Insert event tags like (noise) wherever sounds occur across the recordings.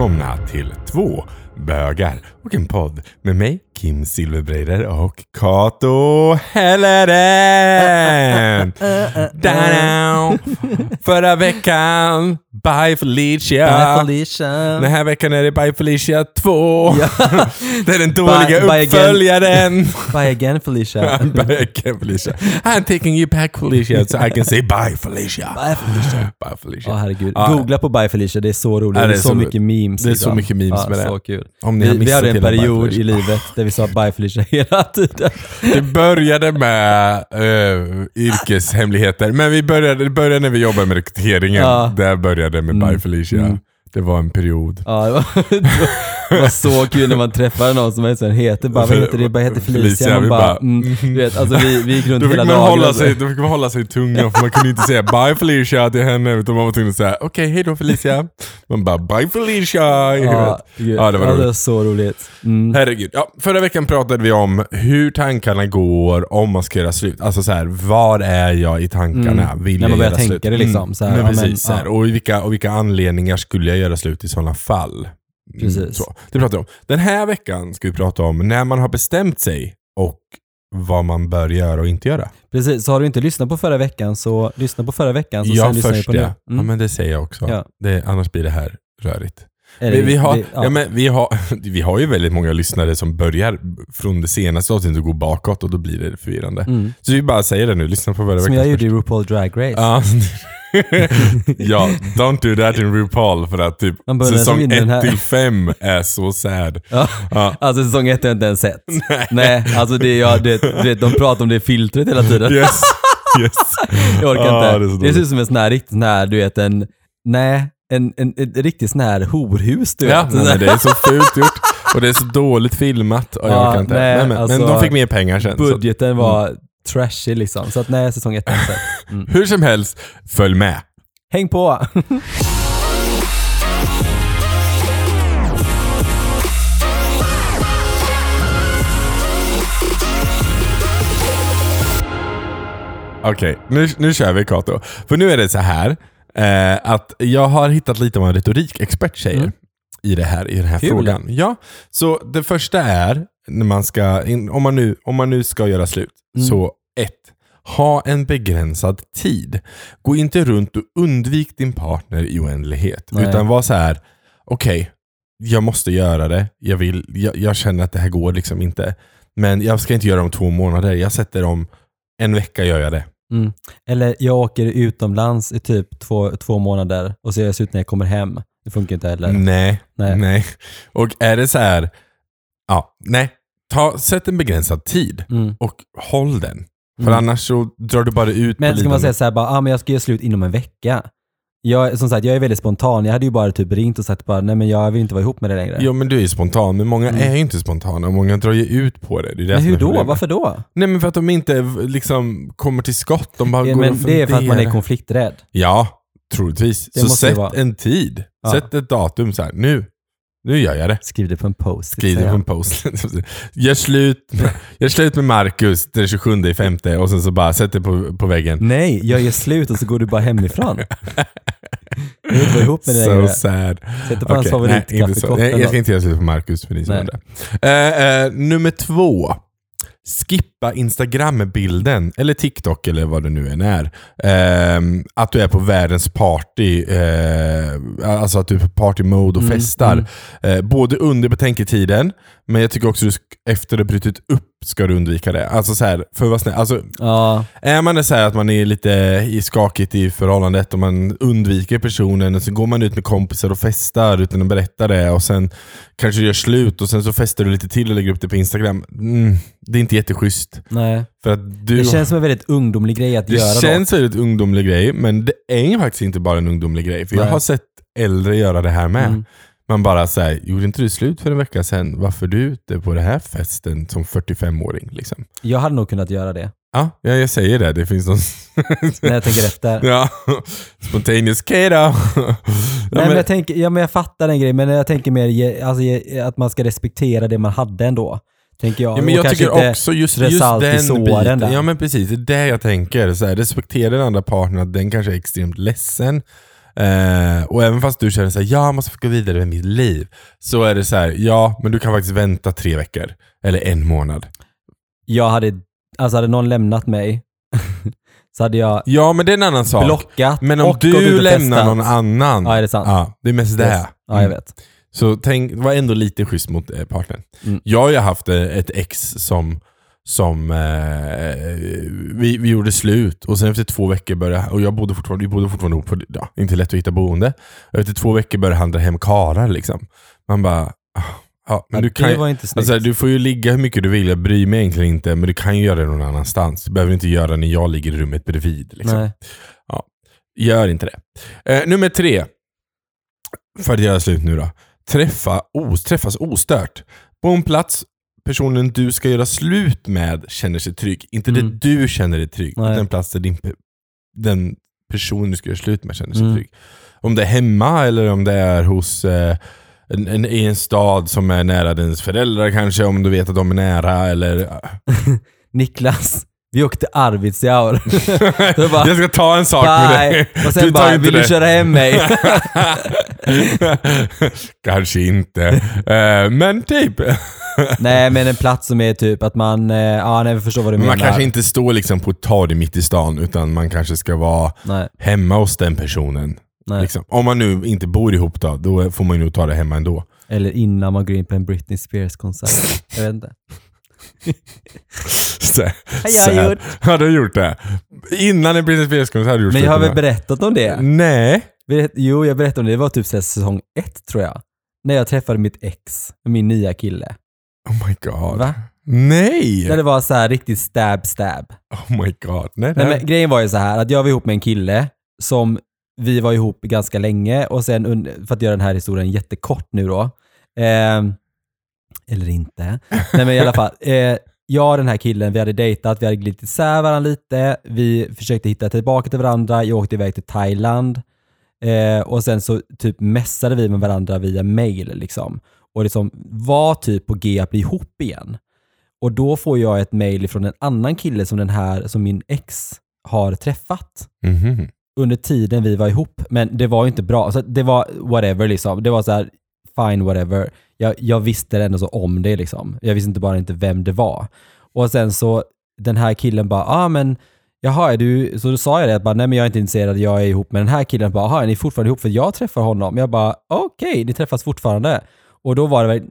välkomna till två bögar och en podd med mig, Kim Silverbreider och Kato Helleren. (laughs) Down. Förra veckan, Bye Felicia. Bye Felicia. Den här veckan är det Bye Felicia 2. Ja. (laughs) det är den dåliga Bye- uppföljaren. (laughs) Bye again Felicia. bye again Felicia. I'm taking you back Felicia so I can say bye Felicia. Bye Felicia. Bye Felicia. Ja herregud. Googla på Bye Felicia, det är så roligt. Ja, det, är så, mycket memes. Det är så mycket memes ja, med det. Kul. Vi, vi hade en period i livet där vi sa Bye Felicia (laughs) hela tiden. Det började med uh, yrkeshemligheter, men vi började, det började när vi jobbade med rekryteringen. Ja. Där började det med Bye Felicia. mm. Det var en period. Ja, det, var, (laughs) var så kul när man träffade någon som sen heter bara, vad heter det? Bara heter Felicia. Felicia, Man bara, mm, du vet, alltså vi, vi gick runt hela dagen. hålla sig, då fick man hålla sig i tungan för man kunde inte säga bye Felicia till henne utan man var tvungen att säga okej hej då Felicia. Man bara bye Felicia. Ja. Ja, det var ja, roligt. det var så roligt. Mm. Herregud. Ja, förra veckan pratade vi om hur tankarna går om man ska göra slut. Alltså så här, var är jag i tankarna? Mm. Vill När man börjar tänka slut? det liksom, så här, men ja, men, precis, så här. ja. Och, i vilka, och vilka anledningar skulle jag göra slut i sådana fall? Mm, Precis. Så. Det pratar vi om. Den här veckan ska vi prata om när man har bestämt sig och vad man bör göra och inte göra. Precis, så har du inte lyssnat på förra veckan så lyssna på förra veckan så ja, sen lyssnar först på det. nu. Ja, Mm. men det säger jag också. Ja. Det, annars blir det här rörigt. Vi, har, det- ja. men vi, har, (laughs) vi har ju väldigt många lyssnare som börjar från det senaste avsnittet och går bakåt och då blir det förvirrande. Mm. Så vi bara säger det nu, lyssna på förra Som jag gjorde i RuPaul Drag Race. Ja. (laughs) ja, don't do that in RuPaul för att typ säsong som in den 1 här. till 5 är så sad. (laughs) Ja. Ja. Alltså säsong ett har jag inte ens sett. Nej, alltså det, ja, det, du vet, de pratar om det filtret hela tiden. Yes. yes. Jag orkar Ah, inte. det Det, ser ut som en sån här riktigt sån här, du vet en, nej, en, en, en, riktigt sån här horhus du Ja, vet. nej, det är så (laughs) fult gjort och det är så dåligt filmat. Och jag Ja, orkar inte. nej, men, men, alltså, men de fick mer pengar sen. Så. Budgeten var trashy liksom. Så att nej, säsong ett. Mm. Hur som helst, följ med. Häng på! Okej, nu, nu kör vi Kato. För nu är det så här eh, att jag har hittat lite vad en retorikexpert säger Mm. i, det här, i den här Kul. frågan. Ja, så det första är, när man ska, om, man nu, om man nu ska göra slut, Mm. så ett, Ha en begränsad tid. Gå inte runt och undvik din partner i oändlighet. Nej. Utan var så här, okej, jag måste göra det. Jag, vill, jag, jag känner att det här går liksom inte. Men jag ska inte göra det om två månader. Jag sätter om en vecka gör jag det. Mm. Eller jag åker utomlands i typ två, två månader och jag slut när jag kommer hem. Det funkar inte heller. Nej, Nej. nej. Och är det så här, ja, nej. Ta, sätt en begränsad tid Mm. och håll den. För Mm. annars så drar du bara ut Men på ska man säga så här, bara, ah, men jag ska göra slut inom en vecka. Jag, som sagt, jag är väldigt spontan. Jag hade ju bara typ ringt och sagt bara, nej men jag vill inte vara ihop med dig längre. Jo men du är spontan, men många Mm. är ju inte spontana många drar ju ut på det. det, det men hur då? Varför då? Nej men för att de inte liksom kommer till skott. De bara Ja, går men och det är för att man är konflikträdd. Ja, troligtvis. Det så det sätt en tid. Ja. Sätt ett datum så här. nu. Nu gör jag det. Skriv det på en post. Skriv det på en post. (laughs) gör, slut, gör slut med Marcus den 27 i femte och sen så bara sätt det på, på väggen. Nej, jag gör slut och så går du bara hemifrån. Jag vill inte ihop med dig (laughs) So sad. Sätter på hans Okej, nej, inte så. favoritkaffekopp eller jag ska inte göra slut på Marcus för ni som undrar. Eh, eh, nummer två. Skippa Instagram-bilden, eller TikTok eller vad det nu än är. Ehm, att du är på världens party, eh, alltså att du är på party-mode och Mm, festar. Eh, både under betänketiden, men jag tycker också att du efter du brutit upp ska du undvika det. Alltså så här, för vara snäll. Alltså, Ja, är man så här att man är lite i skakigt i förhållandet och man undviker personen och så går man ut med kompisar och festar utan att berätta det och sen kanske gör slut och sen så festar du lite till och lägger upp det på Instagram. Mm, det är inte jätteschysst. Nej. För att du, Det känns som en väldigt ungdomlig grej att det göra känns som en ungdomlig grej, men det är ju faktiskt inte bara en ungdomlig grej. För jag Nej. har sett äldre göra det här med. Mm. Man bara säger, gjorde inte du slut för en vecka sedan? Varför är du ute på den här festen som 45-åring? Liksom? Jag hade nog kunnat göra det. Ja, ja, jag säger det. Det finns någon... (laughs) När jag tänker efter. Ja, spontaneous K då. ja, Nej, men jag, tänker, ja, men jag fattar den grejen, men jag tänker mer alltså, att man ska respektera det man hade ändå. Tänker jag. ja, men Och jag tycker också just, just den biten. där. Ja men precis, det är det jag tänker. Så här, respektera den andra partnern, att den kanske är extremt ledsen. Eh, och även fast du känner att jag måste få gå vidare med mitt liv. Så är det så här, ja men du kan faktiskt vänta tre veckor. Eller en månad. Jag hade, alltså hade någon lämnat mig (laughs) så hade jag Ja men det är en annan sak. blockat Men om och du lämnar festat. någon annan. Ja, är det sant? Ja, det är mest det. Yes. Ja, jag Mm. vet. Så tänk, var ändå lite schysst mot eh, partnern. Mm. Jag har ju haft eh, ett ex som, som eh, vi, vi gjorde slut och sen efter två veckor började, och jag bodde fortfarande, vi bodde fortfarande ihop, på, ja, inte lätt att hitta boende. Efter två veckor började han dra hem karar liksom. Man bara, ah, ja, men Ja, du kan det ju-. Alltså, du får ju ligga hur mycket du vill, jag bryr mig egentligen inte, men du kan ju göra det någon annanstans. Du behöver inte göra när jag ligger i rummet bredvid. Liksom. Nej. Gör inte det. Eh, nummer tre. För att göra slut nu då. Träffa, os, träffas ostört. På en plats personen du ska göra slut med känner sig trygg. Inte Mm. det du känner dig trygg, Nej. utan en plats där din, den person du ska göra slut med känner sig Mm. trygg. Om det är hemma eller om det är hos eh, en, en, i en stad som är nära dens föräldrar kanske, om du vet att de är nära eller... (laughs) Niklas, vi åkte Arvidsjaur. (laughs) Bara, jag ska ta en sak med dig. Och sen Du bara, vill du det. köra hem mig? (laughs) Kanske inte. Eh, men typ. (laughs) nej, men en plats som är typ att man, eh, ja, nej, vi förstår vad du Men menar. man kanske inte står liksom på ett torg mitt i stan, utan man kanske ska vara Nej, hemma hos den personen. Liksom. Om man nu inte bor ihop då, då får man ju nog ta det hemma ändå. Eller innan man går in på en Britney Spears-konsert. Jag vet inte. (laughs) Så, Har jag sad. gjort. Har du gjort det? Innan en Britney Spears-konsert hade du gjort Men jag har väl berättat om det? Nej. Berätt, jo, jag berättade om det. Det var typ så här säsong ett tror jag. När jag träffade mitt ex, min nya kille. Oh my god. Va? Nej! När det var så här riktigt stab stab. Oh my god. Nej, Nej, men, grejen var ju så här att jag var ihop med en kille som vi var ihop ganska länge och sen, för att göra den här historien jättekort nu då. Eh, eller inte. Nej men i alla fall. Eh, jag och den här killen, vi hade dejtat, vi hade glidit isär varandra lite. Vi försökte hitta tillbaka till varandra. Jag åkte iväg till Thailand. Eh, och sen så typ messade vi med varandra via mail liksom. Och liksom var typ på G att bli ihop igen. Och då får jag ett mail från en annan kille som den här, som min ex har träffat Mhm. under tiden vi var ihop. Men det var ju inte bra. Så det var whatever liksom. Det var så här, fine whatever. Jag, jag visste ändå så om det liksom. Jag visste inte bara inte vem det var. Och sen så, den här killen bara, ja ah, men Jaha, är du, så då sa jag det, att bara, nej men jag är inte intresserad, jag är ihop med den här killen. Bara, Jaha, är ni fortfarande ihop? För jag träffar honom. Jag bara, okej, ni träffas fortfarande. Och då var det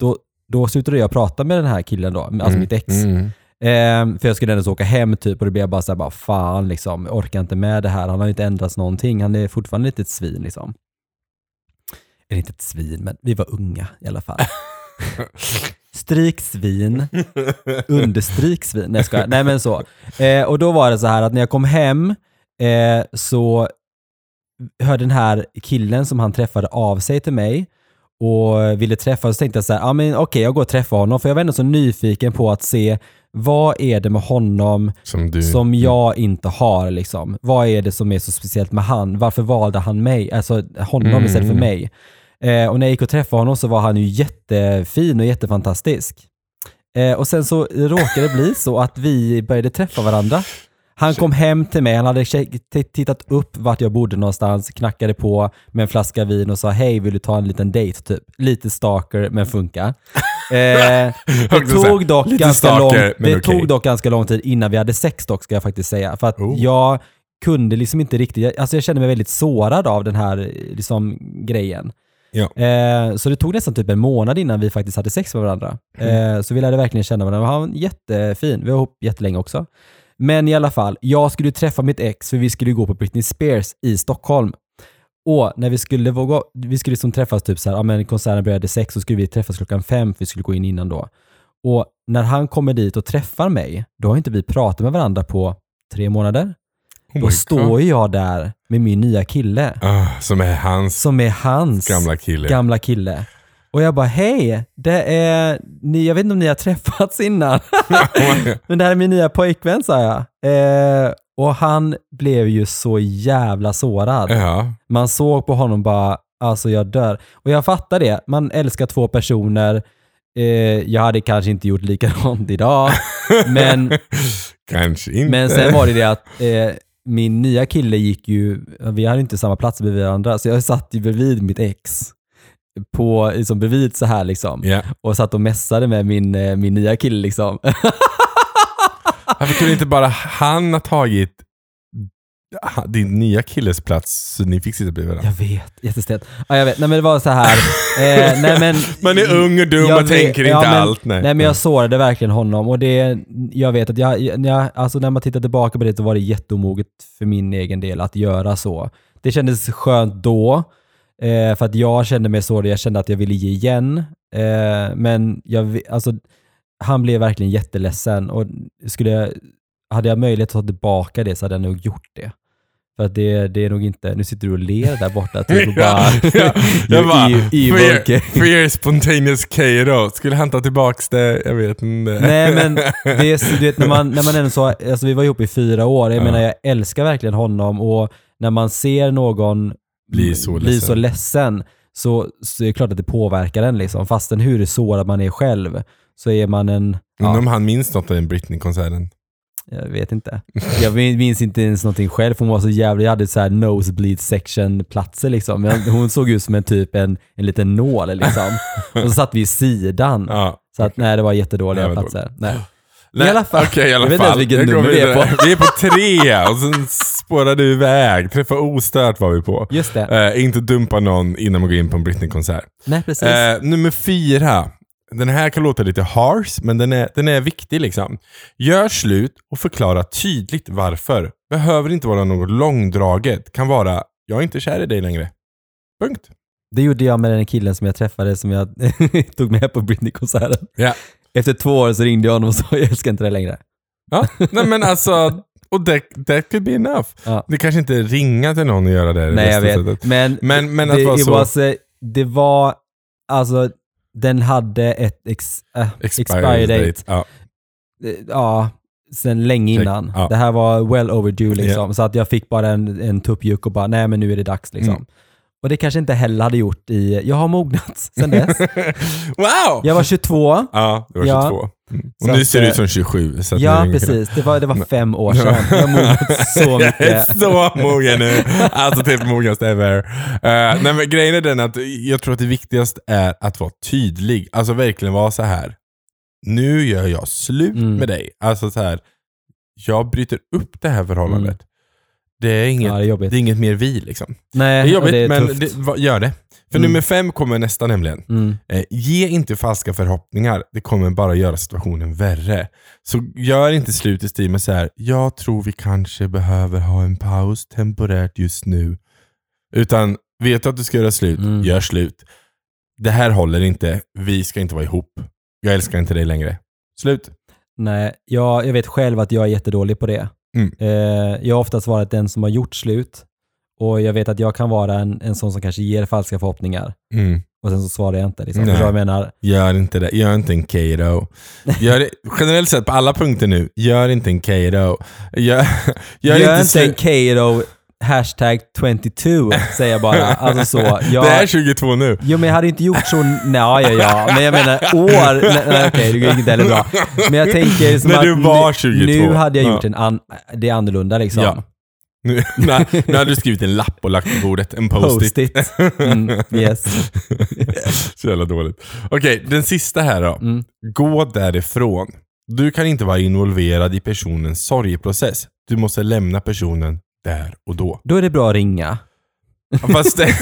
då, då slutade jag prata med den här killen då, alltså Mm, mitt ex. mm. Ehm, för jag skulle ändå så åka hem typ och då blev jag bara såhär, bara fan liksom, jag orkar inte med det här. Han har ju inte ändrats någonting. Han är fortfarande lite ett svin liksom. Eller inte ett svin, men vi var unga i alla fall. Stryk svin, understryk svin. Nej jag skojar. Nej men så. Eh, och då var det så här att när jag kom hem eh, så hörde den här killen som han träffade av sig till mig och ville träffa och så tänkte jag så här, men okej jag går och träffar honom för jag var ändå så nyfiken på att se vad är det med honom Som du. som jag inte har liksom. Vad är det som är så speciellt med han? Varför valde han mig? Alltså honom Mm. istället för mig. Eh, och när jag gick och träffade honom så var han ju jättefin och jättefantastisk. Eh, och sen så råkade det bli så att vi började träffa varandra. Han kom hem till mig, han hade tittat upp vart jag bodde någonstans, knackade på med en flaska vin och sa hej, vill du ta en liten date typ? Lite stalker, men funka. (laughs) Eh, det tog dock lite ganska stalker, lång, det tog dock ganska lång tid innan vi hade sex dock, ska jag faktiskt säga. För att Oh. jag kunde liksom inte riktigt, alltså jag kände mig väldigt sårad av den här liksom, grejen. Ja. Eh, så det tog nästan typ en månad innan vi faktiskt hade sex med varandra. Mm. Eh, så vi lärde verkligen känna varandra. Han var jättefin, vi var ihop jättelänge också. Men i alla fall, jag skulle träffa mitt ex för vi skulle gå på Britney Spears i Stockholm. Och när vi skulle, våga, vi skulle liksom träffas typ så här, ja men konserten började sex så skulle vi träffas klockan fem för vi skulle gå in innan då. Och när han kommer dit och träffar mig, då har inte vi pratat med varandra på tre månader. Oh Då står ju jag där med min nya kille, Ah, som är hans som är hans gamla kille. gamla kille. Och jag bara, hej, det är, ni, jag vet inte om ni har träffats innan, (laughs) men det här är min nya pojkvän sa jag. Eh, och han blev ju så jävla sårad. ja. Man såg på honom bara, alltså jag dör. Och jag fattar det, man älskar två personer. Eh, jag hade kanske inte gjort likadant idag, (laughs) men, Kanske inte. men sen var det det att eh, min nya kille gick ju, vi hade inte samma plats bredvid varandra, så jag satt ju bredvid mitt ex. På, liksom bredvid så här liksom. Ja. Och satt och mässade med min, eh, min nya kille liksom. (laughs) Varför kunde inte bara han ha tagit ha- din nya killes plats så ni fick sitta bredvid varandra? Jag vet, jättestelt. Ja, jag vet. Nej men det var så här. (laughs) Eh, nej, men, Man är ung och dum och tänker ja, inte men- allt. Nej. Nej men jag sårade verkligen honom och det, jag vet att jag, jag, alltså när man tittar tillbaka på det så var det jätteomoget för min egen del att göra så. Det kändes skönt då, eh, för att jag kände mig så, jag kände att jag ville ge igen. Eh, men jag, alltså, han blev verkligen jätteledsen och skulle jag, hade jag möjlighet att ta tillbaka det så hade jag nog gjort det. För att det, det är nog inte, nu sitter du och ler där borta typ och (laughs) bara, ja, (laughs) jag bara, fear, (laughs) fear spontaneous Cairo. Skulle han ta tillbaks det? Jag vet inte. Nej men det är, du vet, när man, när man ändå så, alltså vi var ihop i fyra år, jag Ja. menar jag älskar verkligen honom och när man ser någon Blir så bli ledsen. så ledsen så, så är det klart att det påverkar en liksom. Fastän hur sårad man är själv så är man en, Undrar ja, om han minns något av den Britney-konserten. Jag vet inte. Jag min- minns inte ens någonting själv, hon var så jävla, jag hade så här nosebleed section platser liksom. Hon såg ut som en typ en, en liten nål liksom. Och så satt vi i sidan. Ja. Så att nej, det var jättedåliga Nej, platser. Nej. Nej, I alla fall. Okej, i alla Jag vet inte ens vilket nummer vi är på. Vi är på tre och sen spårar du iväg. Träffa ostört var vi på. Just det. Eh, inte dumpa någon innan man går in på en Britney-konsert. Nej, precis. Eh, nummer fyra. Den här kan låta lite harsh, men den är, den är viktig liksom. Gör slut och förklara tydligt varför. Behöver inte vara något långdraget. Kan vara, jag är inte kär i dig längre. Punkt. Det gjorde jag med den killen som jag träffade som jag (laughs) tog med på Britney-konserten. Ja. Efter två år så ringde jag honom och sa jag älskar inte dig längre. Ja, nej men alltså, och that, that could be enough. Ja. Det kanske inte ringa till någon och göra det. Nej, jag vet. sättet. Men, Men, men att det, vara så was, det var, alltså, den hade ett ex, äh, expiry date. Ja. Eh, Ja, sen länge innan. Ja. Det här var well overdue liksom. Så att jag fick bara en, en tuppjuck och bara, nej men nu är det dags liksom. Mm. Och det kanske inte heller hade gjort i, jag har mognat sen dess. (laughs) wow! Jag var 22. Ja, du var Ja. 22. Mm. Och Så nu ser du eh, ut som 27. Så Ja, det precis. Det var, det var fem år sedan. Jag har mognat (laughs) så Jag är mycket. så mogen nu. Alltså typ mognast ever. Uh, nej, men grejen är den att jag tror att det viktigaste är att vara tydlig. Alltså verkligen vara så här. Nu gör jag slut Mm. med dig. Alltså så här. Jag bryter upp det här förhållandet. Det, är inget, Mm. Ja, det är det är inget mer vi liksom. Nej, Det är jobbigt det är men det, gör det. För Mm. nummer fem kommer nästa nämligen. Mm. Eh, ge inte falska förhoppningar. Det kommer bara göra situationen värre. Så gör inte slut i stil med så här. jag tror vi kanske behöver ha en paus temporärt just nu. Utan vet att du ska göra slut, Mm. gör slut. Det här håller inte, vi ska inte vara ihop. Jag älskar inte dig längre. Slut. Nej, jag, jag vet själv att jag är jättedålig på det. Mm. Eh, jag har oftast varit den som har gjort slut och jag vet att jag kan vara en, en sån som kanske ger falska förhoppningar Mm. och sen så svarar jag inte. Liksom. Nej. Förstår du vad jag menar? Gör inte det. Gör inte en Kato. (laughs) Gör generellt sett på alla punkter nu, gör inte en Kato. Gör, (laughs) gör, Gör inte en slut- Kato hashtag 22 säger jag bara. Alltså så. (laughs) Jag, Det är 22 nu. Jo men jag hade inte gjort så, nej ja ja, men jag menar år, nej, nej okej det gick inte heller bra. Men jag tänker som När att du var nu, 22. nu hade jag Ja. gjort en an, det är annorlunda liksom. Ja. Nu, (laughs) nej, nu hade du skrivit en lapp och lagt på bordet. En post-it. Post-it. Mm, yes. (laughs) Så jävla dåligt. Okej, den sista här då. Mm. Gå därifrån. Du kan inte vara involverad i personens sorgeprocess. Du måste lämna personen där och då. Då är det bra att ringa. Fast det,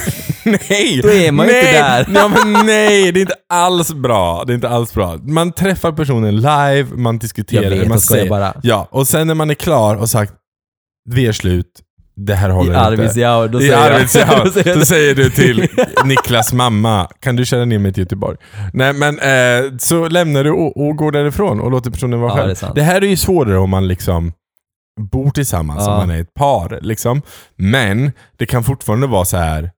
(laughs) nej! Då är man ju nej, inte där. Men nej, det är inte alls bra. Det är inte alls bra. Man träffar personen live, man diskuterar, Jag vet, man skojar bara. Ja, och sen när man är klar och sagt vi är slut, det här håller I inte. Arvidsjaur, då I Arvidsjaur, (laughs) då säger då säger du till (laughs) Niklas mamma, kan du köra ner mig till Göteborg? Nej men eh, så lämnar du och, och går därifrån och låter personen vara Ja, själv. det det här är ju svårare om man liksom bor tillsammans, Ja. om man är ett par. Liksom. Men det kan fortfarande vara så här.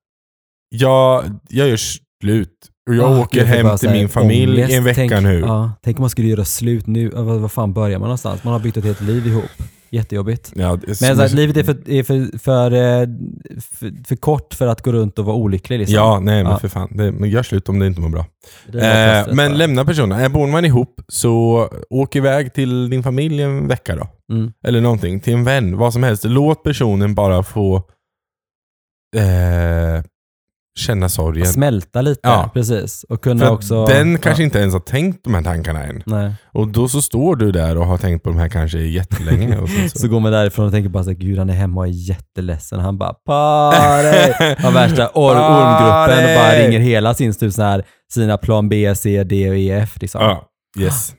jag, jag gör slut och jag Ah, åker hem till min familj i en vecka tänk, nu. Ja, tänk om man skulle göra slut nu. Ja, Vad, vad fan börjar man någonstans? Man har byggt ett helt liv ihop. Jättejobbigt. Ja, det Men så livet är, för, är för, för, eh, för, för kort för att gå runt och vara olycklig. Liksom. Ja, nej men Ja. för fan. Det, men gör slut om det inte mår bra. Eh, men lämna personen. Eh, bor man ihop så åk iväg till din familj en vecka då. Mm. Eller någonting. Till en vän. Vad som helst. Låt personen bara få eh, känna sorgen. Smälta lite, Ja. precis. Och kunna För också... den kanske ja. inte ens har tänkt de här tankarna än. Nej. Och då så står du där och har tänkt på de här kanske jättelänge. Och så. (laughs) Så går man därifrån och tänker bara såhär, gud han är hemma och är jätteledsen. Han bara party! Har (laughs) värsta or- ormgruppen och bara ringer hela sin typ så här, sina plan B, C, D och E, F. Liksom. Ja, yes.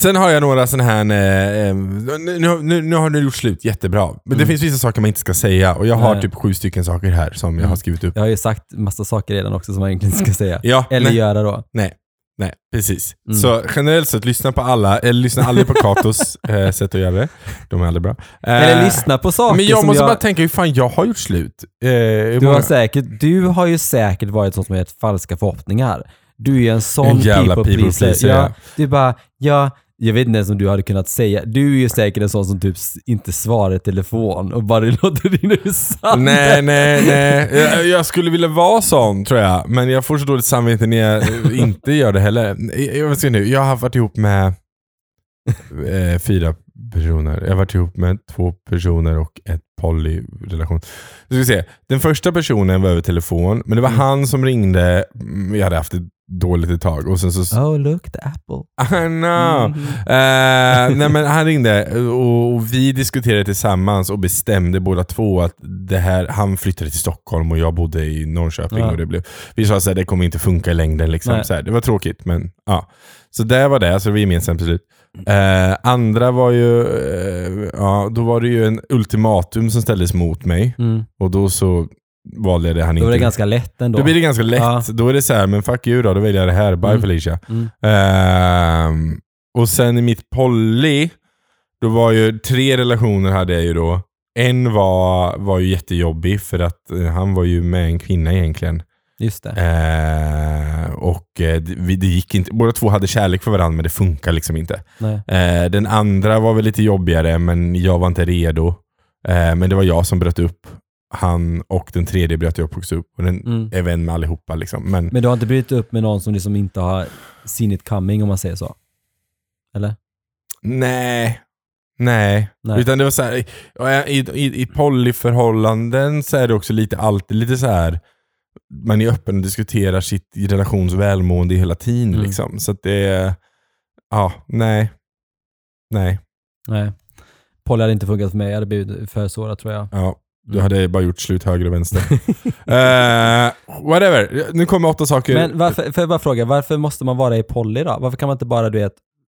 Sen har jag några sådana här, eh, eh, nu, nu, nu har du gjort slut, jättebra. Men det Mm. finns vissa saker man inte ska säga och jag har Nej. typ sju stycken saker här som jag har Mm. skrivit upp. Jag har ju sagt massa saker redan också som man egentligen inte ska säga. Ja, Eller nej, göra då. nej, nej, precis. Mm. Så generellt sett, lyssna på alla, eller lyssna aldrig på Katos (laughs) eh, sätt att göra det. De är aldrig bra. Eh, Eller lyssna på saker Men jag som måste jag... bara tänka, hur fan jag har gjort slut. Eh, Du har, många- säkert, du har ju säkert varit sån som har gett falska förhoppningar. Du är en sån En jävla people people pleaser. Ja, du bara, ja, jag vet inte ens om du hade kunnat säga. Du är ju säkert en sån som typ inte svarar i telefon och bara (laughs) låter rinna ur sanden. Nej, nej, nej. Jag, jag skulle vilja vara sån tror jag, men jag får så dåligt samvete när jag eh, inte gör det heller. Jag, jag, nu, jag har varit ihop med eh, fyra personer. Jag har varit ihop med två personer och ett polyrelation. Nu ska vi se. Den första personen var över telefon, men det var Mm. han som ringde. Mm, Jag hade haft det dåligt ett tag och sen så... Oh look, the apple. (laughs) I know. Mhm. Eh, nej men (laughs) han ringde och, och vi diskuterade tillsammans och bestämde båda två att det här, han flyttade till Stockholm och jag bodde i Norrköping. Ja. Och det blev, vi sa att det kommer inte funka i längden. Liksom. Så här, det var tråkigt men ja. Så det var det, så det var gemensamt beslut. Eh, andra var ju, eh, ja då var det ju en ultimatum som ställdes mot mig Mm. och då så valde jag det han Då inte var det ganska lätt ändå. då blir det ganska lätt. Ja. Då är det så här, men fuck you då, då väljer jag det här. Bye Mm. Felicia. Mm. Ehm, och sen i mitt poly, då var ju tre relationer hade jag ju då. En var, var ju jättejobbig för att eh, han var ju med en kvinna egentligen. Just det. Eh, och eh, det, vi- det gick inte. Båda två hade kärlek för varandra men det funkar liksom inte. Nej. Eh, den andra var väl lite jobbigare men jag var inte redo. Eh, men det var jag som bröt upp han och den tredje bröt jag upp också upp. Och den Mm. är vän med allihopa. Liksom. Men, Men du har inte brutit upp med någon som liksom inte har seen it coming om man säger så? Eller? nej. Nej. Nej. Utan det var så här, i, i, i polyförhållanden så är det också lite alltid lite så här man är öppen och diskuterar sitt relations välmående hela tiden. Mm. Liksom. Så att det är, ja, nej. Nej. Nej. Poly hade inte funkat för mig, jag hade blivit för sårad tror jag. Ja, du Mm. hade bara gjort slut höger och vänster. (laughs) Eh, whatever, nu kommer åtta saker. Men varför, får jag bara fråga, varför måste man vara i poly då? Varför kan man inte bara, du vet,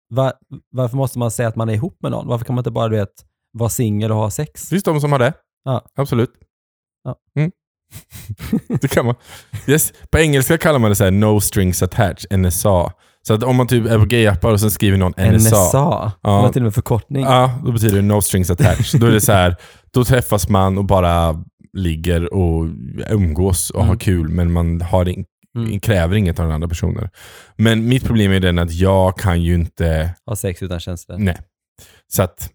var, varför måste man säga att man är ihop med någon? Varför kan man inte bara, du vet, vara singel och ha sex? Det finns de som har det. Ja. Absolut. Ja. Mm. (laughs) det kan man. Yes. På engelska kallar man det så här no strings attached, NSA. Så att om man typ är på gayappar och sen skriver någon NSA. NSA? Ja. Var till och med förkortning. Ja, då betyder det no strings attached. då är det så här, då träffas man och bara ligger och umgås och Mm. har kul, men man har in, Mm. kräver inget av den andra personen. Men mitt problem är den att jag kan ju inte, Ha sex utan känslor. nej. Så att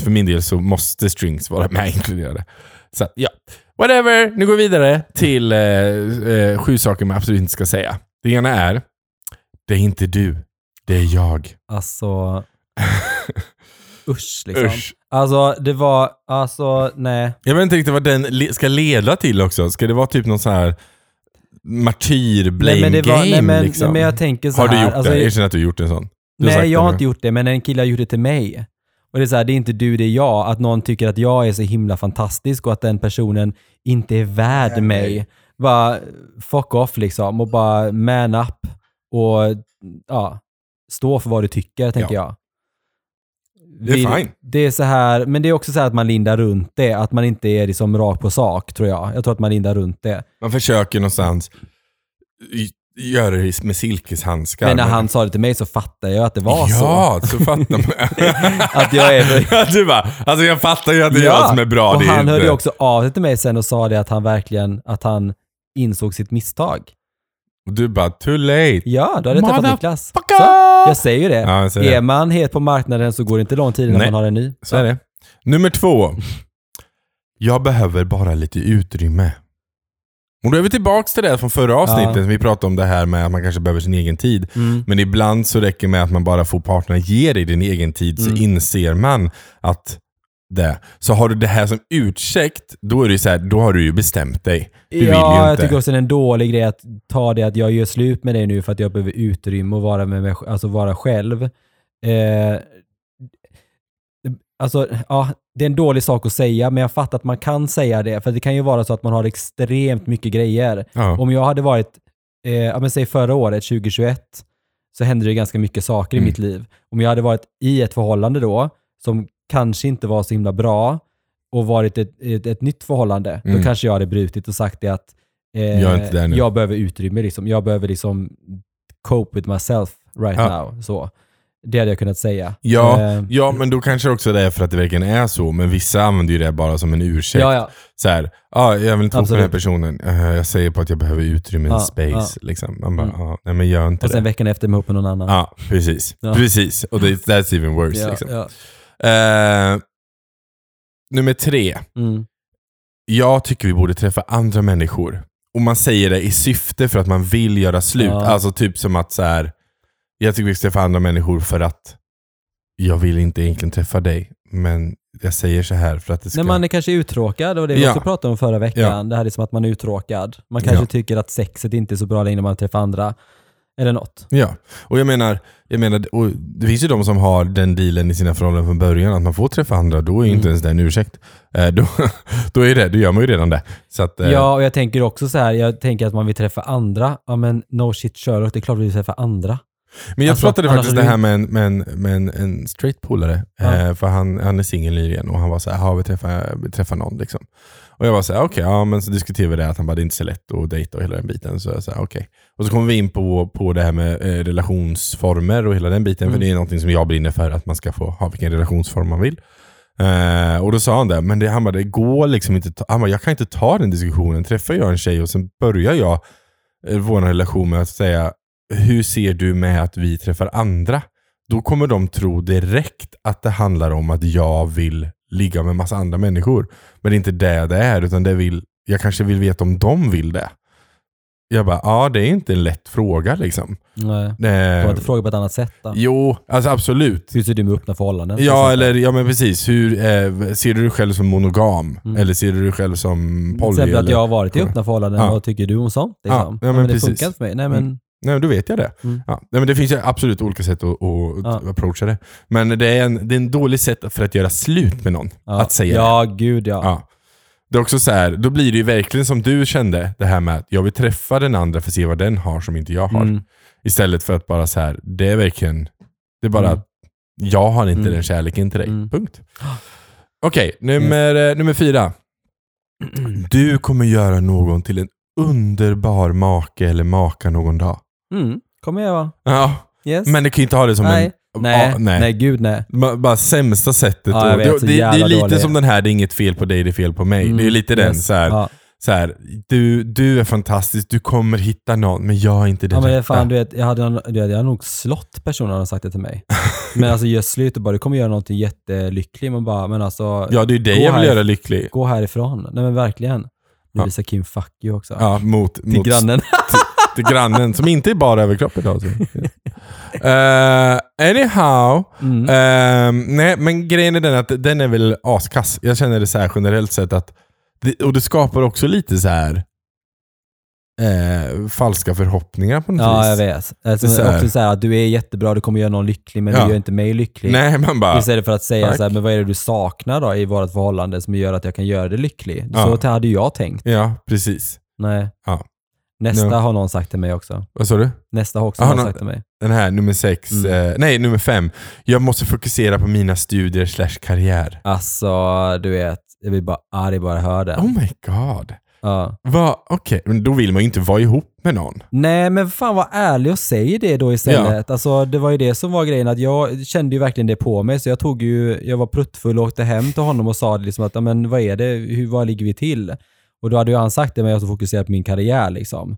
för min del så måste strings vara med inkluderade. Så ja, whatever. Nu går vi vidare till eh, eh, sju saker man absolut inte ska säga. Det ena är, det är inte du, det är jag. Alltså, (laughs) usch liksom. Usch. Alltså, det var, alltså, nej. Jag vet inte riktigt vad den le- ska leda till också. Ska det vara typ någon så här martyr blame nej, men det var, game nej, men, liksom? nej, men jag tänker så har du här. gjort alltså, det? Erkänn att du har gjort en sån. Du har sagt Nej, jag det har nu. inte gjort det, men en kille har gjort det till mig. Och det är så här, det är inte du, det är jag. Att någon tycker att jag är så himla fantastisk och att den personen inte är värd mig. Bara fuck off liksom och bara man up och ja, stå för vad du tycker, tänker jag. Det är Vi- fine. Det är så här, men det är också så här att man lindar runt det, att man inte är liksom rakt på sak, tror jag. Jag tror att man lindar runt det. Man försöker någonstans göra det med silkeshandskar. Men när han sa det till mig så fattade jag att det var så. Ja, så fattar man. (laughs) Att jag är (laughs) du bara, alltså jag fattar ju att det är jag som är bra. och han inte. hörde ju också av sig till mig sen och sa det att han verkligen, att han insåg sitt misstag. Du bara, too late. Ja, då hade jag träffat Niklas. Så, jag säger ju det. Ja, säger det. Är man het på marknaden så går det inte lång tid innan Nej. man har en ny. Så är det. Nummer två. Jag behöver bara lite utrymme. Och då är vi tillbaka till det från förra avsnittet. Ja. Vi pratade om det här med att man kanske behöver sin egen tid. Mm. Men ibland så räcker det med att man bara får partnern ge dig din egen tid så Mm. inser man att det. Så har du det här som ursäkt, då är det så här, då har du ju bestämt dig. Du vill ju ja, jag inte. tycker också det är en dålig grej att ta det att jag gör slut med dig nu för att jag behöver utrymme och vara, med mig, alltså vara själv. Eh, alltså, ja, det är en dålig sak att säga, men jag fattar att man kan säga det. För det kan ju vara så att man har extremt mycket grejer. Ja. Om jag hade varit, eh, ja, men säg förra året, 2021, så hände det ganska mycket saker Mm. i mitt liv. Om jag hade varit i ett förhållande då, som kanske inte var så himla bra, och varit ett, ett, ett nytt förhållande, Mm. då kanske jag hade brutit och sagt det att eh, Jag jag behöver utrymme. Liksom. Jag behöver liksom cope with myself right Ja. now. Så. Det hade jag kunnat säga. Ja, Eh, ja, men då kanske också det är för att det verkligen är så. Men vissa använder ju det bara som en ursäkt. ja, ja. Så här, ah, jag vill inte vara med den här personen. Eh, jag säger på att jag behöver utrymme, Ja, space. Liksom. Man bara, Mm. ah, nej men gör inte Och sen det. veckan efter med ihop med någon annan. Ja, precis. Ja. Precis. Och det, that's even worse. Ja, liksom. Eh, nummer tre. Mm. Jag tycker vi borde träffa andra människor. Och man säger det i syfte för att man vill göra slut. Ja. Alltså typ som att så här. jag tycker vi ska träffa andra människor för att jag vill inte egentligen träffa dig. Men jag säger så här för att det ska... När man är kanske uttråkad, och det vi Ja. också pratade om förra veckan, Ja. det här är som att man är uttråkad. Man kanske Ja. tycker att sexet inte är så bra längre när man träffar andra. Eller något. Ja, och jag menar, jag menar det finns ju de som har den dealen i sina förhållanden från början, att man får träffa andra, då är ju inte Mm. ens det en ursäkt. Eh, då, (laughs) då, är det, då gör man ju redan det. Så att, eh, Ja, och jag tänker också så här, jag tänker att man vill träffa andra. Ja men no shit Sherlock, det är klart vi vill träffa andra. Men jag Alltså, pratade faktiskt det här med en, med en, med en, en straight polare, Ja. eh, för han, han är singel nyligen och han var så här, "Ja, vi träffar, vi träffar någon liksom. Och jag var så här, okej, ja men så diskuterade vi det att han bara, det är inte så lätt att dejta och hela den biten. Så jag sa, okej. Och så kom vi in på, på det här med eh, relationsformer och hela den biten, Mm. för det är någonting som jag brinner för, att man ska få ha vilken relationsform man vill. Eh, och då sa han det, men det, han bara, det går liksom inte, ta, han bara, jag kan inte ta den diskussionen. Träffar jag en tjej och sen börjar jag eh, vår relation med att säga, hur ser du med att vi träffar andra? Då kommer de tro direkt att det handlar om att jag vill ligga med massa andra människor. Men det är inte det det är, utan det vill, jag kanske vill veta om de vill det. Jag bara, ja det är inte en lätt fråga liksom. Nej. Eh, Får inte fråga på ett annat sätt då? jo, alltså absolut. Hur ser du med öppna förhållanden? till Ja, eller, ja men precis. Hur, eh, ser du dig själv som monogam? Mm. Eller ser du dig själv som Till poly? exempel att jag har varit i öppna förhållanden, Ja. vad tycker du om sånt? Liksom? Ja, ja, men det precis. funkar inte för mig. Nej men, Mm. Nej, då vet jag det. Mm. Ja. Nej, men det finns ju absolut olika sätt att, att Ja. approacha det. Men det är, en, det är en dålig sätt för att göra slut med någon. ja. Att säga Ja, gud ja. det. Ja. Det är också så här, då blir det ju verkligen som du kände, det här med att jag vill träffa den andra för att se vad den har som inte jag har. Mm. Istället för att bara så här, det är verkligen, det är bara Mm. att jag har inte Mm. den kärleken till dig. Mm. Punkt. Okej, nummer, eh, nummer fyra. (clears throat) Du kommer göra någon till en underbar make eller maka någon dag. Mm. Kommer jag vara. Ja, Yes. men du kan ju inte ha det som nej. en... nej. Ja, nej. nej, gud nej. Bara, sämsta sättet. Ja, vet, det, det, det är lite dålig. som den här, det är inget fel på dig, det är fel på mig. Mm, Det är lite den yes. så här, Ja. så här du, du är fantastisk, du kommer hitta någon, men jag är inte den Ja, men fan, du vet, jag hade, du vet, jag hade nog slått personen hade sagt det till mig. (laughs) Men alltså gör slut och bara, du kommer göra någonting jättelycklig. Man bara, men alltså, Ja, det är dig jag vill här. göra lycklig. gå härifrån. Nej men verkligen. Nu Ja. visar Kim fuck you också. Ja, mot, Till mot grannen. (laughs) till grannen, som inte är bara överkropp idag. Så. Uh, anyhow, Mm. Ehm, nej, men grejen är den att den är väl askass. Jag känner det så här generellt sett att, det, och det skapar också lite så här eh, falska förhoppningar på något Ja, vis. jag vet. Alltså, Det är så här- också så här, att du är jättebra, du kommer göra någon lycklig, men Ja. du gör inte mig lycklig. Nej, man bara, Istället för att säga Tack. så här, men vad är det du saknar då i vårt förhållande som gör att jag kan göra dig lycklig? Ja. Så hade jag tänkt. ja precis. Nej. Ja. Nästa No. har någon sagt till mig också. Vad sa du? Nästa har också Ja, någon nå- sagt till mig. Den här, nummer sex. Mm. Eh, nej, nummer fem. Jag måste fokusera på mina studier slash karriär. Alltså, du vet, jag blir bara arg bara jag hör det. Oh my god. Ja. Va? Okej, men då vill man ju inte vara ihop med någon. Nej, men fan var ärlig och säg det då istället. Alltså, det var ju det som var grejen, att jag kände ju verkligen det på mig, så jag tog ju, jag var pruttfull och åkte hem till honom och sa liksom att, "Ja, men vad är det, hur, vad ligger vi till? Och då hade ju han sagt det, men jag ska fokusera på min karriär liksom.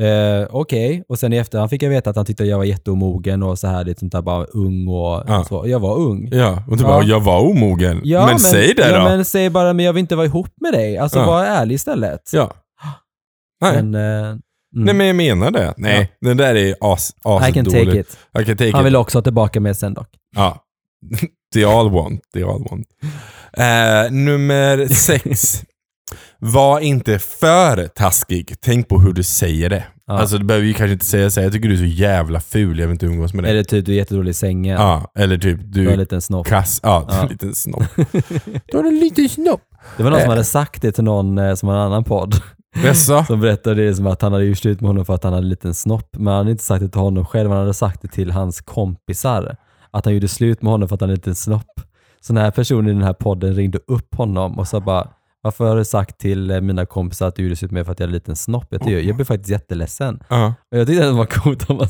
Eh, Okej, och sen i efterhand fick jag veta att han tyckte att jag var jätteomogen och så här, lite sånt där bara ung och Ja. så. Jag var ung. Ja, och du Ja. bara, jag var omogen. Ja, men, säg det ja, då. men säg bara, men jag vill inte vara ihop med dig. Alltså Ja. var ärlig istället. Ja. Nej. Men, eh, mm. Nej, men jag menar det. Nej, den där är as, as I can dålig. take it. I can take Han it. vill också ha tillbaka mig sen dock. Ja. (laughs) They all want. They all want. Eh, nummer sex. (laughs) Var inte för taskig. Tänk på hur du säger det. Ja. Alltså du behöver ju kanske inte säga så här, jag tycker du är så jävla ful, jag vill inte umgås med dig. Eller typ du är jättedålig i sängen. Ja, eller typ Du har en du liten snopp. kass. Ja, du Ja. en liten snopp. (laughs) du har en liten snopp. Det var någon som Eh. hade sagt det till någon eh, som har en annan podd. Jaså? (laughs) Som berättade det som att han hade gjort slut med honom för att han hade en liten snopp. Men han hade inte sagt det till honom själv, han hade sagt det till hans kompisar. Att han gjorde slut med honom för att han hade en liten snopp. Så den här personen i den här podden ringde upp honom och sa bara varför har du sagt till eh, mina kompisar att du gjorde slut med för att jag hade en liten snopp? Jag, tycker, jag blev faktiskt jätteledsen. Ja. Och jag tyckte det var coolt. om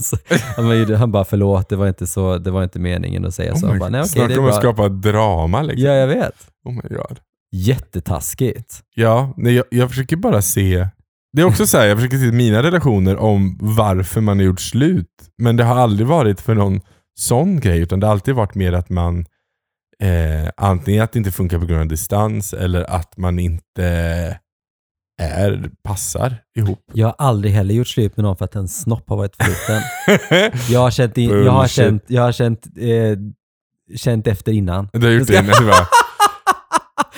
Han, (laughs) han bara förlåt, det var inte, så, det var inte meningen att säga så. Oh bara. Nej, Snacka det är om att skapa drama liksom. Ja, jag vet. Oh my god. Jättetaskigt. Ja, nej, jag, jag försöker bara se. Det är också så här, jag försöker se mina relationer om varför man har gjort slut. Men det har aldrig varit för någon sån grej, utan det har alltid varit mer att man eh, antingen att det inte funkar på grund av distans eller att man inte är, passar ihop. Jag har aldrig heller gjort slut med någon för att en snopp har varit för liten. (laughs) Jag har känt, in, jag har känt, jag har känt, eh, känt efter innan. Du har gjort det innan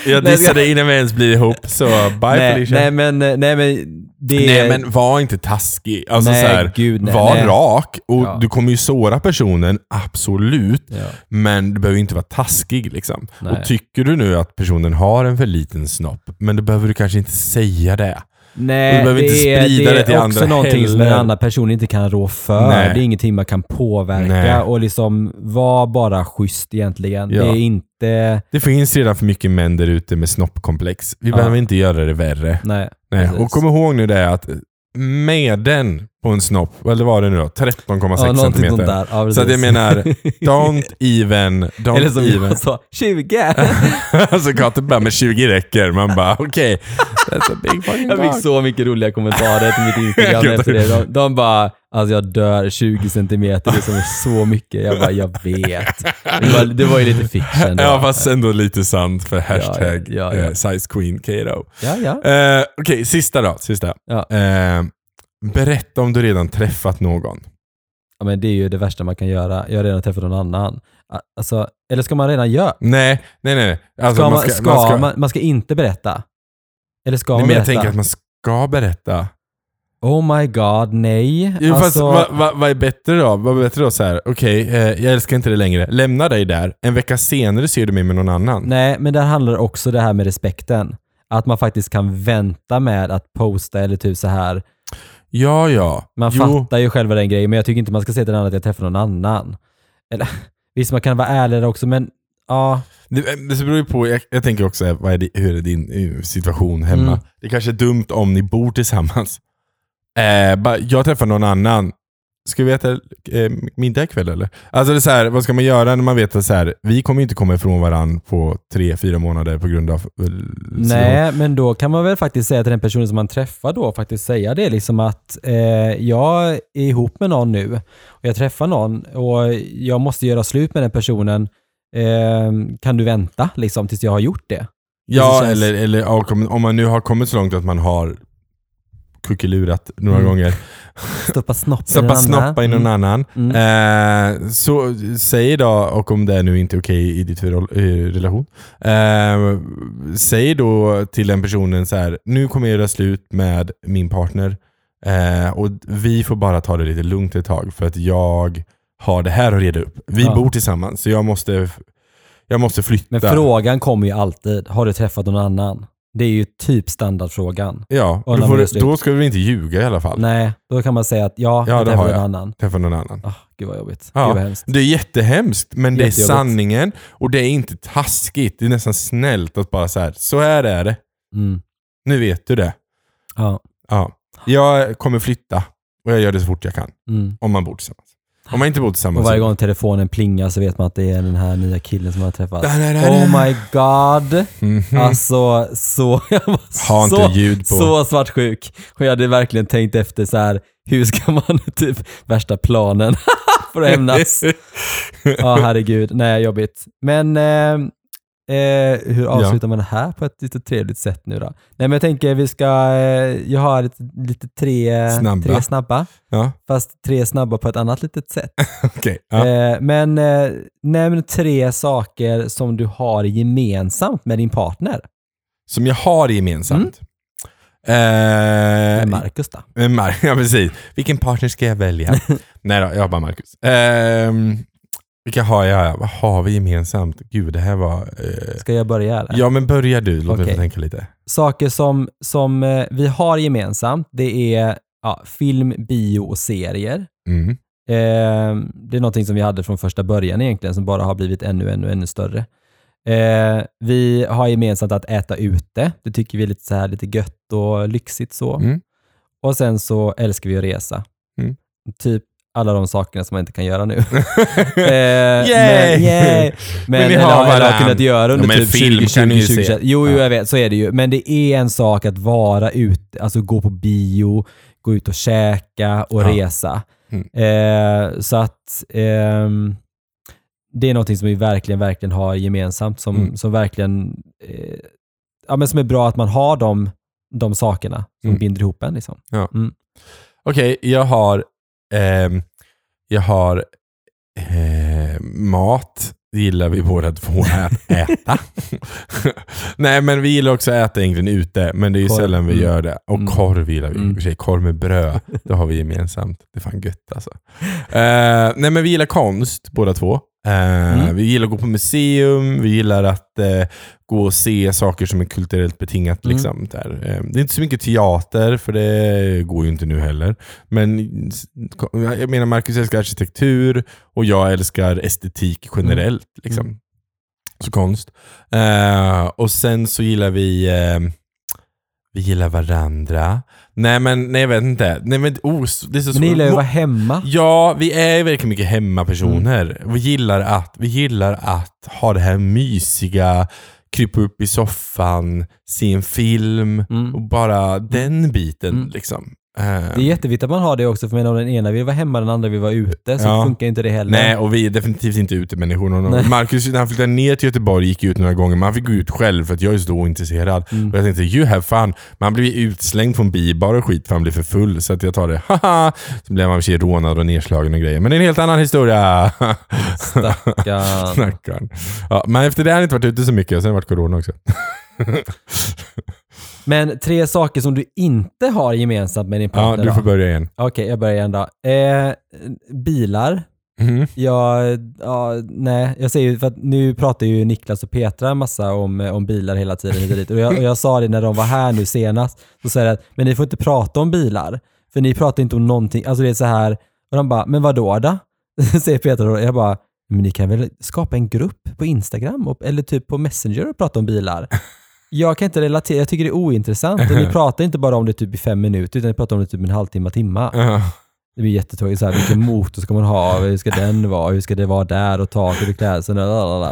jag dissade innan vi ens blir ihop, så bye (laughs) nej, Felicia. nej men, eh, nej men det Nej men var inte taskig. Alltså Nej, så här, gud, nej, var nej. rak och Ja. du kommer ju såra personen, absolut. Ja, Men du behöver inte vara taskig liksom. Och tycker du nu att personen har en för liten snopp, men då behöver du kanske inte säga det. Nej, Du behöver det, inte är, sprida det det till är också andra någonting som en heller. annan person inte kan rå för. Nej. Det är ingenting man kan påverka Nej. och liksom var bara schysst egentligen. Ja. Det är inte, Det finns redan för mycket män där ute med snoppkomplex. Vi Ja. behöver inte göra det värre. nej. Nej. Och kom ihåg nu det att medden på en snopp, eller vad var det nu då? 13,6 ja, centimeter. där. Ja, Så att jag menar, (laughs) don't even, don't Eller som even. jag sa, 20! alltså Katte bara, med 20 räcker. Man bara, okej, that's a big fucking Jag fick så mycket roliga kommentarer till mitt (laughs) Instagram efter det. De, de bara, alltså jag dör 20 centimeter, det är som är så mycket. Jag bara, jag vet. Det var, det var ju lite fiction då. Ja, fast ändå lite sant för hashtag ja, ja. eh, size queen Kato. Ja, ja. Eh, Okej, sista då. Sista. Ja. Eh, berätta om du redan träffat någon. ja, men det är ju det värsta man kan göra. Jag har redan träffat någon annan. Alltså, eller ska man redan göra? Nej, nej, nej. Alltså, Ska man, ska, man, man, ska inte berätta? Eller ska nej, man men jag tänker att man ska berätta. Oh my god, nej. Jo, fast alltså, vad, vad, vad är bättre då? Vad är bättre då? Så här, okej, eh, jag älskar inte dig längre. Lämna dig där. En vecka senare ser du mig med någon annan. Nej, men där handlar också det här med respekten. Att man faktiskt kan vänta med att posta eller typ så här. Ja, ja. Man jo. fattar ju själva den grejen, men jag tycker inte man ska säga till den andra att jag träffar någon annan. Eller, (laughs) visst, man kan vara ärlig där också, men ja. Det, det beror ju på, jag, jag tänker också, eh, vad är det, hur är din eh, situation hemma? Mm. Det kanske är dumt om ni bor tillsammans. Eh, bara, jag träffar någon annan. Ska vi äta eh, middag ikväll eller? Alltså det är så här, vad ska man göra när man vet att så här, vi kommer inte komma ifrån varandra på tre, fyra månader på grund av... eh, Nej, men då kan man väl faktiskt säga till den personen som man träffar då, faktiskt säga det liksom att eh, jag är ihop med någon nu och jag träffar någon och jag måste göra slut med den personen. Eh, kan du vänta liksom tills jag har gjort det? Ja, Det känns- eller, eller om man nu har kommit så långt att man har kuckelurat några Mm. gånger. Stoppa snopp i Stoppa snoppa i någon Mm. annan. Mm. Eh, så säg då, och om det är nu inte är okej i ditt eh, relation, eh, säg då till den personen så här: nu kommer jag göra slut med min partner eh, och vi får bara ta det lite lugnt ett tag för att jag har det här att reda upp. Vi Ja. bor tillsammans så jag måste, jag måste flytta. Men frågan kommer ju alltid, har du träffat någon annan? Det är ju typ standardfrågan. ja, Och då, du, slut. då ska vi inte ljuga i alla fall. Nej, då kan man säga att ja, Ja, jag det träffat har någon jag. annan. Träffa någon annan. Ah, gud vad jobbigt. Ja. Gud vad hemskt. Det är jättehemskt, men det är sanningen och det är inte taskigt. Det är nästan snällt att bara så här, så här är det. Mm. Nu vet du det. Ja. Ja. Jag kommer flytta och jag gör det så fort jag kan. Mm. Om man bor tillsammans. Om man inte bor Och tillsammans. varje gång telefonen plingar så vet man att det är den här nya killen som man har träffat. Da, da, da. Oh my god. Mhm. Alltså, så... (laughs) Jag var Ha inte så, ljud på. så svartsjuk. Och jag hade verkligen tänkt efter så här, hur ska man (laughs) typ, värsta planen (laughs) för att hämnas. Ja, herregud. Nej, jobbigt. Men eh, eh, hur avslutar man det här på ett lite trevligt sätt nu då? Nej, men jag tänker vi ska, eh, jag har lite tre Snabba. tre snabba, Ja, fast tre snabba på ett annat litet sätt. (laughs) okej. Ja. Eh, men eh, nämn tre saker som du har gemensamt med din partner. Som jag har gemensamt. Med Eh, Marcus då? med Mar- (laughs) ja, precis. Vilken partner ska jag välja? (laughs) Nej då, jag har bara Marcus. Vilka har jag? Vad har vi gemensamt? Gud, det här var... eh, Ska jag börja eller? Ja, men börja du. Låt mig Okej. få tänka lite. Saker som, som eh, vi har gemensamt, det är ja, film, bio och serier. Mm. Eh, det är någonting som vi hade från första början egentligen, som bara har blivit ännu, ännu, ännu större. Eh, vi har gemensamt att äta ute. Det tycker vi är lite, så här, lite gött och lyxigt så. Mm. Och sen så älskar vi att resa. Mm. Typ alla de sakerna som man inte kan göra nu. (laughs) eh, Yay! Men, yay! men, Men vi eller, har eller har varann. kunnat göra under Ja, typ film 2020, kan du ju 2021. se. Jo, jo, Ja. jag vet, så är det ju. Men det är en sak att vara ute, alltså gå på bio, gå ut och käka och Ja. resa. Mm. Eh, så att ehm, det är någonting som vi verkligen, verkligen har gemensamt, som, Mm. som verkligen eh, ja, men som är bra att man har de, de sakerna som Mm. binder ihop en. Liksom. Okej, jag har... ehm, jag har eh, mat. Det gillar vi båda två att äta. (laughs) Nej, men vi gillar också att äta egentligen ute, men det är ju Korv. sällan vi Mm. gör det. Och Mm. korv gillar vi. Mm. Sig, korv med bröd, (laughs) det har vi gemensamt. Det är fan gött alltså. Eh, nej, men vi gillar konst båda två. Eh, Mm. Vi gillar att gå på museum, vi gillar att eh, gå och se saker som är kulturellt betingat. Mm. Liksom, där. Eh, det är inte så mycket teater, för det går ju inte nu heller. Men jag menar, Marcus älskar arkitektur och jag älskar estetik generellt. Liksom. Mm. Så konst. Och sen så gillar vi vi gillar varandra. Nej men, nej jag vet inte. Nej, men, oh, det är så Men ni gillar ju att vara hemma. Ja, vi är verkligen mycket hemmapersoner. Mm. Vi, gillar att, vi gillar att ha det här mysiga, krypa upp i soffan, se en film Mm. och bara den biten. Mm. liksom. Eh, Det är jätteviktigt att man har det också, för menar, om den ena vill vara hemma, den andra vill vara ute, så Ja. funkar inte det heller. Nej, och vi är definitivt inte utemänniskor. Marcus, när han flyttade ner till Göteborg, gick ut några gånger, men han fick gå ut själv för att jag är så ointresserad. Mm. Och jag tänkte, you have fun. Men han blev utslängd från bibar och skit för han blev för full. Så att jag tar det, (laughs) haha. Så blev han i och rånad och nedslagen och grejer. Men det är en helt annan historia. Stackarn. (laughs) Stackarn. Ja, men efter det har han inte varit ute så mycket, och sen har det varit corona också. (laughs) Men tre saker som du inte har gemensamt med din Ja, partner du får då? börja igen. Okej, jag börjar igen då. Eh, bilar. Mhm. Jag, ja, nej, jag säger för att nu pratar ju Niklas och Petra en massa om, om bilar hela tiden och dit. Och jag, och jag sa det när de var här nu senast, så sa jag att men ni får inte prata om bilar, för ni pratar inte om någonting. Alltså det är så här, och de bara, men vad då då? (laughs) Säger Petra då. Jag bara, men ni kan väl skapa en grupp på Instagram och, eller typ på Messenger och prata om bilar? Jag kan inte relatera, jag tycker det är ointressant. Och ni (laughs) pratar inte bara om det typ i fem minuter, utan ni pratar om det typ en halvtimme, timma. Ja. Det blir jättetråkigt. Så här, vilken motor ska man ha? Hur ska den vara? Hur ska det vara där? Och taket och klädseln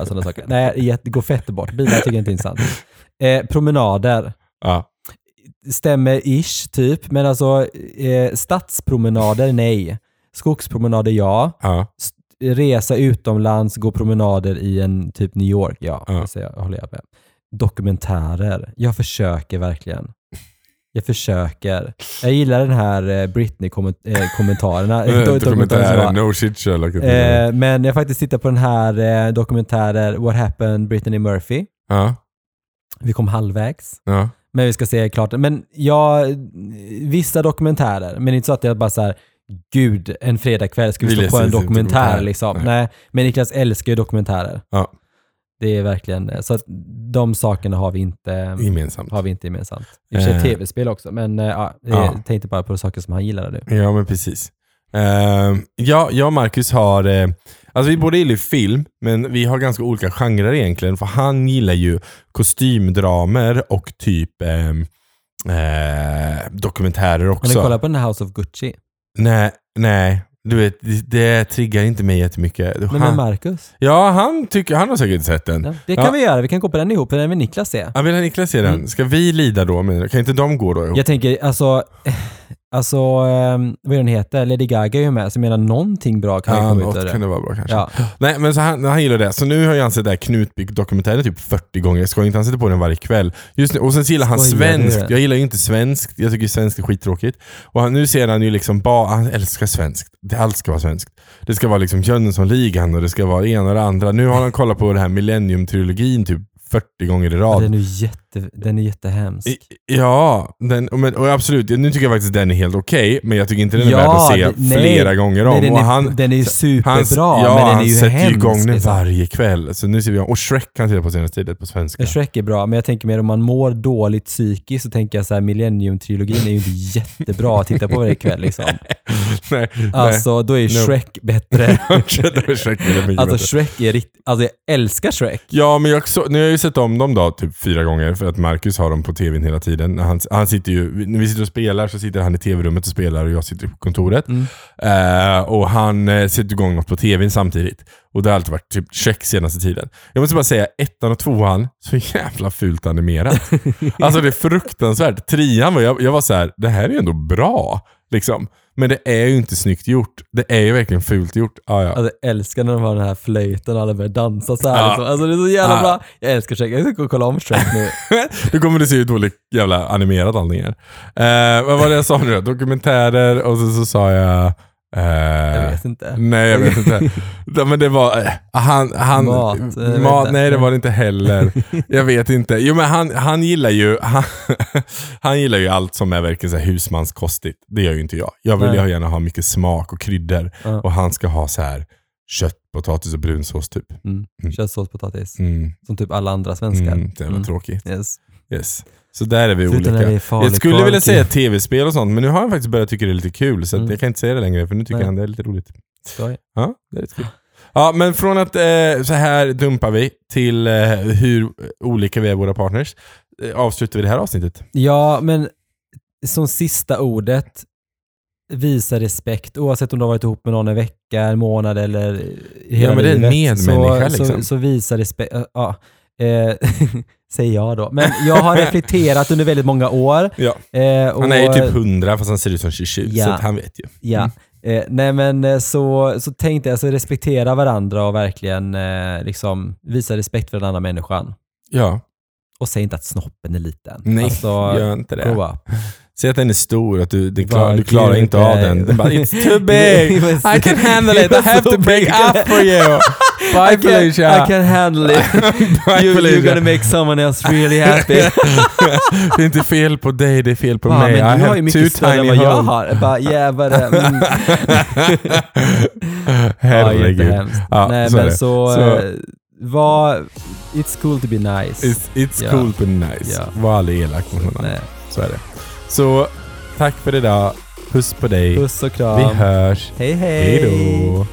sådana saker. Nej, det går fett bort. Bilar tycker jag inte är intressant. Eh, promenader. Ja. Stämmer ish, typ. Men alltså, eh, stadspromenader, nej. Skogspromenader, ja. S- Resa utomlands, gå promenader i en typ New York, ja. Ja. Så jag håller jag med. Dokumentärer. Jag försöker verkligen. Jag försöker. Jag gillar den här eh, Britney-kommentarerna. (laughs) Dokumentären No Shit Sherlock. Eh, men jag har faktiskt tittat på den här eh, dokumentären What Happened Brittany Murphy. ja. Vi kom halvvägs. Ja. Men vi ska se klart. Men ja, vissa dokumentärer. Men inte så att jag bara så här, gud, en fredagkväll ska vi stå på en dokumentär dokumentär. liksom. Nej. Nej. Men Niklas älskar ju dokumentärer. Ja. Det är verkligen, så att de sakerna har vi inte, Gemensamt. har vi inte gemensamt. I och för sig Eh. tv-spel också, men eh, ja, Ja. jag tänkte bara på saker som han gillade nu. Ja, men precis. Uh, ja, jag och Marcus har... eh, alltså vi båda gillar ju film, men vi har ganska olika genrer egentligen. För han gillar ju kostymdramer och typ ehm, eh, dokumentärer Har också. ni kollat på den här House of Gucci? Nej, nej. Du vet, det, det triggar inte mig jättemycket. Men med Han, Marcus? ja, han, tycker, han har säkert sett den. Ja, det kan Ja. vi göra. Vi kan gå på den ihop. Den vill Niklas se. Ja, vill Niklas se den? Mm. Ska vi lida då? Kan inte de gå då ihop? Jag tänker, alltså, alltså ehm, vad är den heter? Lady Gaga är ju med, så jag menar någonting bra kan ju Ja, komma ut av kan det. det vara bra kanske. Ja. Nej, men så han, han gillar det. Så nu har jag sett det här Knutbyk-dokumentären typ 40 gånger. Jag ska inte han sätter på den varje kväll. Just nu, och sen så gillar han Skojar svenskt. Jag gillar ju inte svenskt. Jag tycker svenskt är skittråkigt. Och han, nu ser han ju liksom bara, han älskar svenskt. Det, allt ska vara svenskt. Det ska vara liksom Jönssonligan och det ska vara det ena och det andra. Nu har han kollat på det här Millennium-trilogin typ 40 gånger i Ja, rad. den är ju jätte, den är jättehemsk. I- Ja, den, och men, och absolut. Nu tycker jag faktiskt den är helt okej, men jag tycker inte den är värd att se nej. flera gånger om. Nej, den, och är, han, den är superbra, han, ja, men den han är ju sätter ju hemsk. igång den liksom. varje kväll. Så nu ser vi. Och Shrek kan jag titta på senaste tiden på svenska. Shrek är bra, men jag tänker mer om man mår dåligt psykiskt så tänker jag så här Millennium-trilogin är ju inte (laughs) jättebra att titta på varje kväll liksom. (laughs) nej, Alltså, då är No. Shrek (laughs) bättre. Shrek alltså. Shrek är riktigt, alltså jag älskar Shrek. Ja, men jag, så, nu har jag ju sett om dem då typ fyra gånger för att Marcus har dem på tvn hela tiden. Han, han sitter ju, när vi sitter och spelar så sitter han i tv-rummet och spelar och jag sitter på kontoret. Mm. Eh, och han eh, sätter igång något på tvn samtidigt. Och det har alltid varit typ check senaste tiden. Jag måste bara säga, ettan och tvåan, så jävla fult animerat. (laughs) alltså det är fruktansvärt. Trean var, jag, jag var så här, det här är ju ändå bra. Liksom. Men det är ju inte snyggt gjort. Det är ju verkligen fult gjort. Ah, ja. Alltså jag älskar när de har den här flöjten och alla börjar dansa så här. Ja. Liksom. Alltså det är så jävla Ja. bra. Jag älskar Shrek. Jag ska gå och kolla om Shrek nu. (laughs) Nu kommer du se hur dåligt jävla animerat allting är. Eh, vad var det jag sa nu då? Dokumentärer och så, så sa jag... eh, Jag vet inte. Nej, jag vet inte. (laughs) Ja, men det var... eh, Han, han, Mat, eh, jag mat nej, det var det inte heller. (laughs) Jag vet inte. Jo, men han, han gillar ju han, (laughs) han gillar ju allt som är verkligen så här husmanskostigt. Det gör ju inte jag. Jag vill Nej. gärna ha mycket smak och kryddor. Ja. Och han ska ha så här kött, potatis och brunsås typ. Mm. Mm. Köttsås, potatis. Mm. Som typ alla andra svenskar. Mm, det var Mm. tråkigt. Yes. Yes. Så där är vi Förutom olika. farligt Jag skulle vilja säga tv-spel och sånt, men nu har jag faktiskt börjat tycka det är lite kul. Så Mm. jag kan inte säga det längre, för nu tycker Nej. han det är lite roligt. Skoj. Ja, det är lite kul. Ja, men från att eh, så här dumpar vi till eh, hur olika vi är våra partners. Eh, avslutar vi det här avsnittet. Ja, men som sista ordet, visa respekt. Oavsett om du har varit ihop med någon en vecka, en månad eller hela men det är en medmänniska, så, liksom. så, så visa respekt. Ja, eh, (laughs) säger jag då. Men jag har reflekterat under väldigt många år. (laughs) Ja. Eh, och, Han är ju typ 100 fast han ser ut som 27, Ja. så han vet ju. Ja. Eh, nej men eh, så, så tänkte jag, så respektera varandra och verkligen eh, liksom visa respekt för den andra människan. Ja. Och säg inte att snoppen är liten. Nej, alltså, gör inte det. up. (laughs) Säg att den är stor, att du, du, Bara, klar, du klarar inte av den. den bara, It's too (laughs) big! I can handle it! I have to break (laughs) up for you! (laughs) Bye Felicia! I can handle it. You, you're gonna make someone else really happy. det är inte fel på dig, det är fel på mig. men I du har have two större än tiny vad jag har. Bara jävare. Mm. Herregud. Ja, Nej men så, eh, var, it's cool to be nice. It's, cool but nice. Ja. Var aldrig elak mot någon annan. Så är det. Så tack för idag. Puss på dig. Puss och Vi kram. hörs. Hej hej. Hej då.